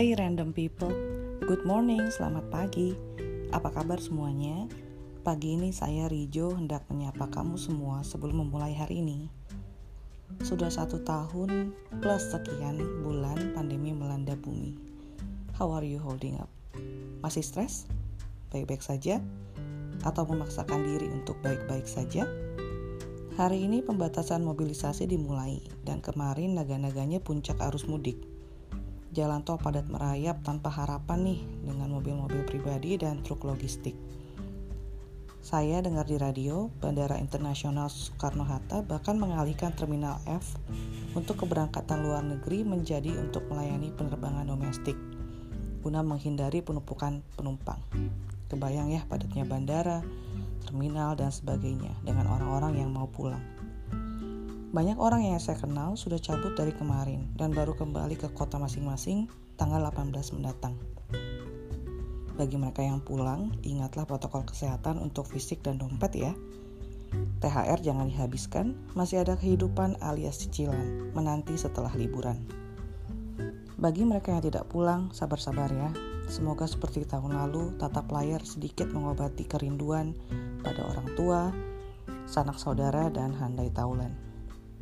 Hey random people, good morning, selamat pagi. Apa kabar semuanya? Pagi ini saya Rijo hendak menyapa kamu semua sebelum memulai hari ini. Sudah satu tahun plus sekian bulan pandemi melanda bumi. How are you holding up? Masih stres? Baik-baik saja? Atau memaksakan diri untuk baik-baik saja? Hari ini pembatasan mobilisasi dimulai dan kemarin naga-naganya puncak arus mudik jalan tol padat merayap tanpa harapan nih dengan mobil-mobil pribadi dan truk logistik. Saya dengar di radio, Bandara Internasional Soekarno-Hatta bahkan mengalihkan Terminal F untuk keberangkatan luar negeri menjadi untuk melayani penerbangan domestik, guna menghindari penumpukan penumpang. Kebayang ya padatnya bandara, terminal, dan sebagainya dengan orang-orang yang mau pulang. Banyak orang yang saya kenal sudah cabut dari kemarin dan baru kembali ke kota masing-masing tanggal 18 mendatang. Bagi mereka yang pulang, ingatlah protokol kesehatan untuk fisik dan dompet ya. THR jangan dihabiskan, masih ada kehidupan alias cicilan menanti setelah liburan. Bagi mereka yang tidak pulang, sabar-sabar ya. Semoga seperti tahun lalu, tatap layar sedikit mengobati kerinduan pada orang tua, sanak saudara, dan handai taulan.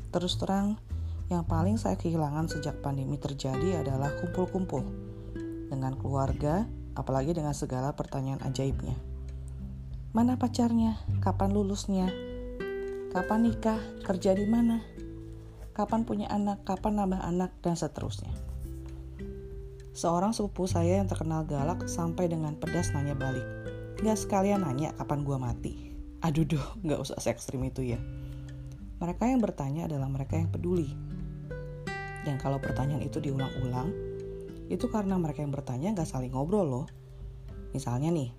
Terus terang, yang paling saya kehilangan sejak pandemi terjadi adalah kumpul-kumpul dengan keluarga, apalagi dengan segala pertanyaan ajaibnya. Mana pacarnya? Kapan lulusnya? Kapan nikah? Kerja di mana? Kapan punya anak? Kapan nambah anak? Dan seterusnya. Seorang sepupu saya yang terkenal galak sampai dengan pedas nanya balik. Gak sekalian nanya kapan gua mati. Aduh duh, gak usah se ekstrim itu ya. Mereka yang bertanya adalah mereka yang peduli. Dan kalau pertanyaan itu diulang-ulang, itu karena mereka yang bertanya nggak saling ngobrol loh. Misalnya nih,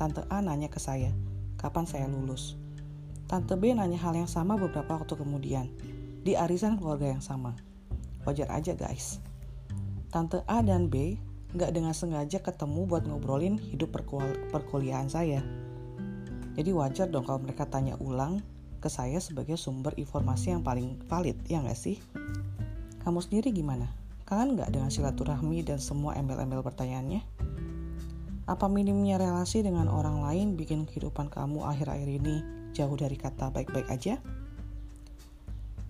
Tante A nanya ke saya, kapan saya lulus? Tante B nanya hal yang sama beberapa waktu kemudian, di arisan keluarga yang sama. Wajar aja guys. Tante A dan B nggak dengan sengaja ketemu buat ngobrolin hidup perkuliahan saya. Jadi wajar dong kalau mereka tanya ulang ke saya sebagai sumber informasi yang paling valid, ya nggak sih? Kamu sendiri gimana? Kangen nggak dengan silaturahmi dan semua embel-embel pertanyaannya? Apa minimnya relasi dengan orang lain bikin kehidupan kamu akhir-akhir ini jauh dari kata baik-baik aja?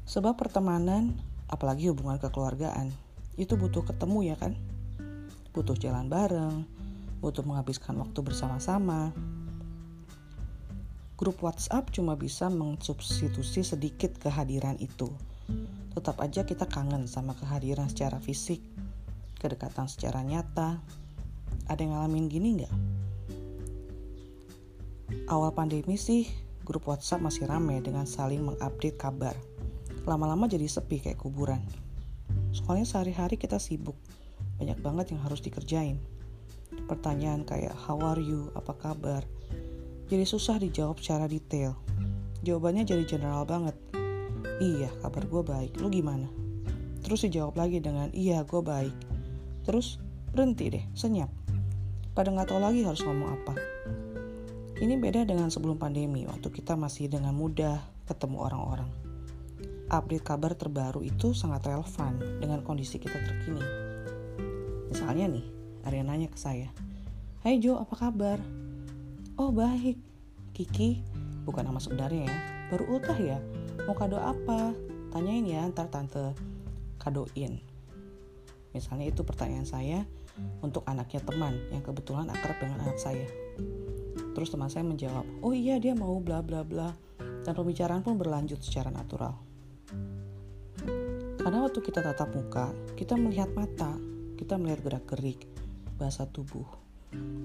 Sebab pertemanan, apalagi hubungan kekeluargaan, itu butuh ketemu ya kan? Butuh jalan bareng, butuh menghabiskan waktu bersama-sama, grup WhatsApp cuma bisa mensubstitusi sedikit kehadiran itu. Tetap aja kita kangen sama kehadiran secara fisik, kedekatan secara nyata. Ada yang ngalamin gini nggak? Awal pandemi sih, grup WhatsApp masih rame dengan saling mengupdate kabar. Lama-lama jadi sepi kayak kuburan. Soalnya sehari-hari kita sibuk, banyak banget yang harus dikerjain. Pertanyaan kayak how are you, apa kabar, jadi susah dijawab secara detail. Jawabannya jadi general banget. Iya, kabar gue baik. Lu gimana? Terus dijawab lagi dengan iya, gue baik. Terus berhenti deh, senyap. Pada nggak tahu lagi harus ngomong apa. Ini beda dengan sebelum pandemi, waktu kita masih dengan mudah ketemu orang-orang. Update kabar terbaru itu sangat relevan dengan kondisi kita terkini. Misalnya nih, yang nanya ke saya, Hai Jo, apa kabar? Oh baik, Kiki bukan nama sebenarnya ya. Baru ultah ya, mau kado apa? Tanyain ya ntar tante kadoin. Misalnya itu pertanyaan saya untuk anaknya teman yang kebetulan akrab dengan anak saya. Terus teman saya menjawab, oh iya dia mau bla bla bla. Dan pembicaraan pun berlanjut secara natural. Karena waktu kita tatap muka, kita melihat mata, kita melihat gerak-gerik, bahasa tubuh,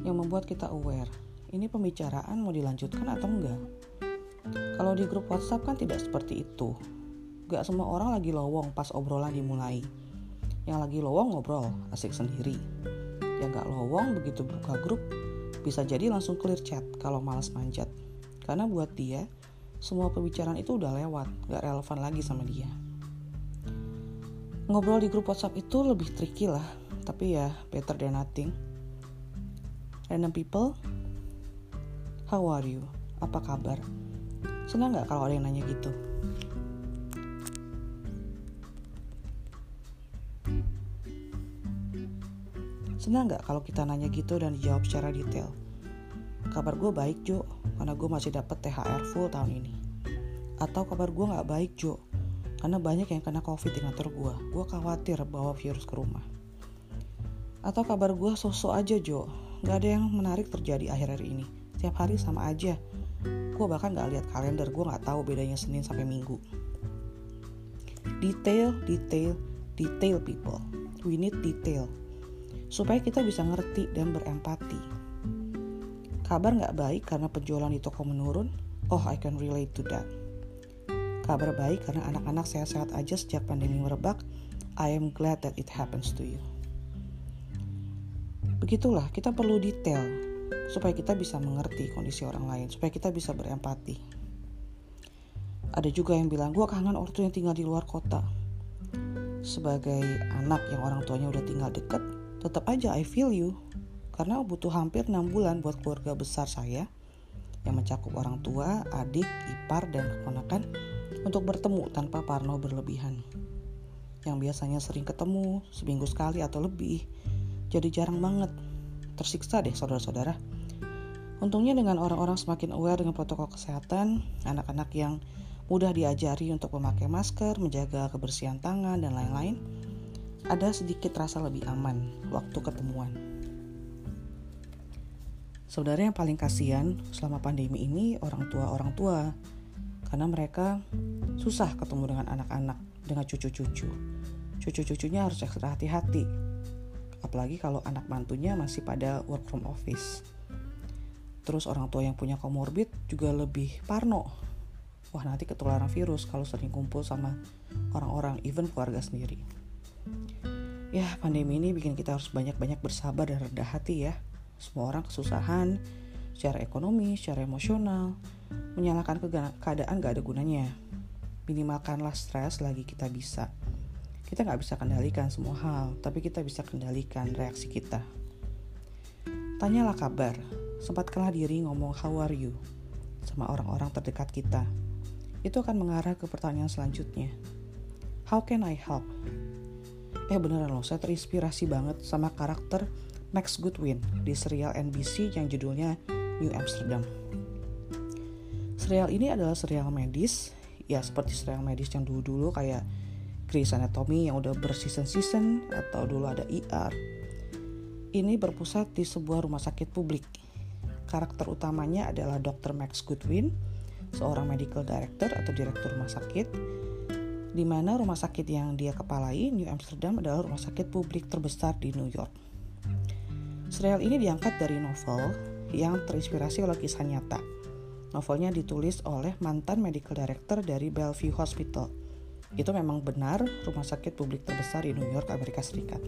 yang membuat kita aware ini pembicaraan mau dilanjutkan atau enggak. Kalau di grup WhatsApp kan tidak seperti itu. Gak semua orang lagi lowong pas obrolan dimulai. Yang lagi lowong ngobrol, asik sendiri. Yang gak lowong begitu buka grup, bisa jadi langsung clear chat kalau malas manjat. Karena buat dia, semua pembicaraan itu udah lewat, gak relevan lagi sama dia. Ngobrol di grup WhatsApp itu lebih tricky lah, tapi ya better than nothing. Random people, How are you? Apa kabar? Senang nggak kalau ada yang nanya gitu? Senang gak kalau kita nanya gitu dan dijawab secara detail? Kabar gue baik Jo, karena gue masih dapat THR full tahun ini. Atau kabar gue gak baik Jo, karena banyak yang kena covid di kantor gue. Gue khawatir bawa virus ke rumah. Atau kabar gue sosok aja Jo, gak ada yang menarik terjadi akhir-akhir ini. Tiap hari sama aja. Gue bahkan gak lihat kalender, gue gak tahu bedanya Senin sampai Minggu. Detail, detail, detail people. We need detail. Supaya kita bisa ngerti dan berempati Kabar nggak baik karena penjualan di toko menurun? Oh, I can relate to that. Kabar baik karena anak-anak sehat-sehat aja sejak pandemi merebak. I am glad that it happens to you. Begitulah, kita perlu detail supaya kita bisa mengerti kondisi orang lain, supaya kita bisa berempati. Ada juga yang bilang, gue kangen ortu yang tinggal di luar kota. Sebagai anak yang orang tuanya udah tinggal deket, tetap aja I feel you karena butuh hampir 6 bulan buat keluarga besar saya yang mencakup orang tua, adik, ipar, dan keponakan untuk bertemu tanpa parno berlebihan. Yang biasanya sering ketemu seminggu sekali atau lebih, jadi jarang banget. Tersiksa deh saudara-saudara. Untungnya dengan orang-orang semakin aware dengan protokol kesehatan, anak-anak yang mudah diajari untuk memakai masker, menjaga kebersihan tangan, dan lain-lain, ada sedikit rasa lebih aman waktu ketemuan. Saudara yang paling kasihan selama pandemi ini orang tua-orang tua karena mereka susah ketemu dengan anak-anak, dengan cucu-cucu. Cucu-cucunya harus ekstra hati-hati. Apalagi kalau anak mantunya masih pada work from office. Terus orang tua yang punya komorbid juga lebih parno. Wah nanti ketularan virus kalau sering kumpul sama orang-orang, even keluarga sendiri. Ya pandemi ini bikin kita harus banyak-banyak bersabar dan rendah hati ya semua orang kesusahan secara ekonomi, secara emosional. Menyalahkan keadaan gak ada gunanya. Minimalkanlah stres lagi kita bisa. Kita gak bisa kendalikan semua hal, tapi kita bisa kendalikan reaksi kita. Tanyalah kabar, sempatkanlah diri ngomong how are you sama orang-orang terdekat kita. Itu akan mengarah ke pertanyaan selanjutnya. How can I help? Eh beneran loh, saya terinspirasi banget sama karakter Max Goodwin di serial NBC yang judulnya New Amsterdam. Serial ini adalah serial medis, ya seperti serial medis yang dulu-dulu kayak Grey's Anatomy yang udah berseason-season atau dulu ada ER. Ini berpusat di sebuah rumah sakit publik. Karakter utamanya adalah Dr. Max Goodwin, seorang medical director atau direktur rumah sakit, di mana rumah sakit yang dia kepalai, New Amsterdam adalah rumah sakit publik terbesar di New York. Serial ini diangkat dari novel yang terinspirasi oleh kisah nyata. Novelnya ditulis oleh mantan medical director dari Bellevue Hospital. Itu memang benar rumah sakit publik terbesar di New York, Amerika Serikat.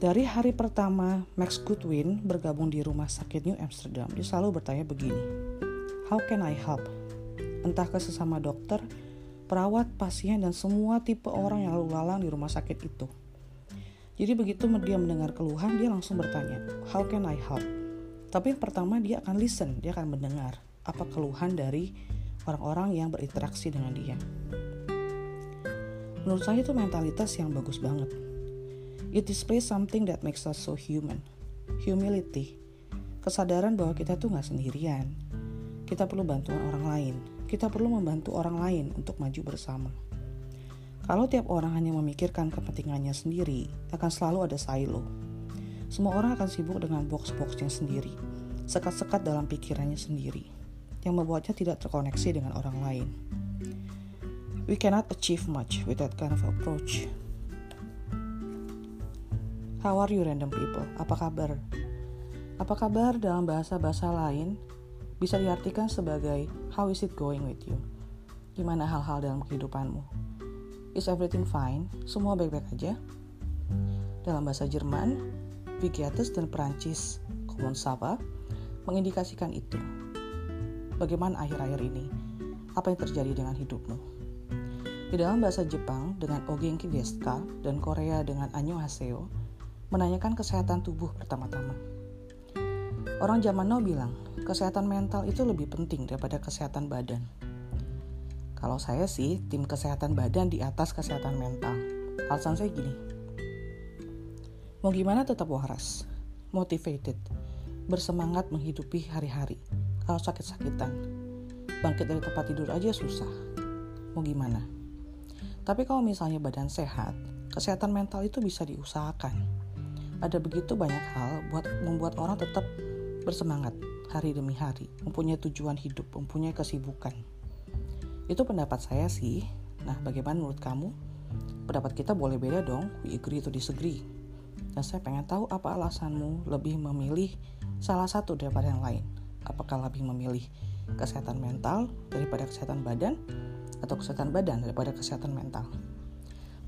Dari hari pertama Max Goodwin bergabung di rumah sakit New Amsterdam, dia selalu bertanya begini, How can I help? Entah ke sesama dokter, perawat, pasien, dan semua tipe orang yang lalu lalang di rumah sakit itu. Jadi begitu dia mendengar keluhan, dia langsung bertanya, how can I help? Tapi yang pertama dia akan listen, dia akan mendengar apa keluhan dari orang-orang yang berinteraksi dengan dia. Menurut saya itu mentalitas yang bagus banget. It displays something that makes us so human. Humility. Kesadaran bahwa kita tuh gak sendirian. Kita perlu bantuan orang lain. Kita perlu membantu orang lain untuk maju bersama. Kalau tiap orang hanya memikirkan kepentingannya sendiri, akan selalu ada silo. Semua orang akan sibuk dengan box-boxnya sendiri, sekat-sekat dalam pikirannya sendiri, yang membuatnya tidak terkoneksi dengan orang lain. We cannot achieve much with that kind of approach. How are you random people? Apa kabar? Apa kabar dalam bahasa-bahasa lain bisa diartikan sebagai how is it going with you? Gimana hal-hal dalam kehidupanmu? Is everything fine? Semua baik-baik aja? Dalam bahasa Jerman, Vigiatus dan Perancis, Common Sava, mengindikasikan itu. Bagaimana akhir-akhir ini? Apa yang terjadi dengan hidupmu? Di dalam bahasa Jepang dengan Ogenki Deska dan Korea dengan Anyo Haseo, menanyakan kesehatan tubuh pertama-tama. Orang zaman now bilang, kesehatan mental itu lebih penting daripada kesehatan badan. Kalau saya sih tim kesehatan badan di atas kesehatan mental. Alasan saya gini. Mau gimana tetap waras, motivated, bersemangat menghidupi hari-hari. Kalau sakit-sakitan, bangkit dari tempat tidur aja susah. Mau gimana? Tapi kalau misalnya badan sehat, kesehatan mental itu bisa diusahakan. Ada begitu banyak hal buat membuat orang tetap bersemangat hari demi hari, mempunyai tujuan hidup, mempunyai kesibukan. Itu pendapat saya sih. Nah, bagaimana menurut kamu? Pendapat kita boleh beda dong, we agree to disagree. Dan saya pengen tahu apa alasanmu lebih memilih salah satu daripada yang lain. Apakah lebih memilih kesehatan mental daripada kesehatan badan atau kesehatan badan daripada kesehatan mental?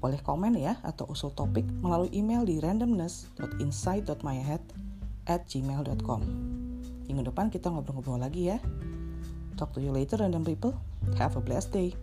Boleh komen ya atau usul topik melalui email di randomness.insight.myhead at gmail.com Minggu depan kita ngobrol-ngobrol lagi ya. Talk to you later random people. Have a blessed day.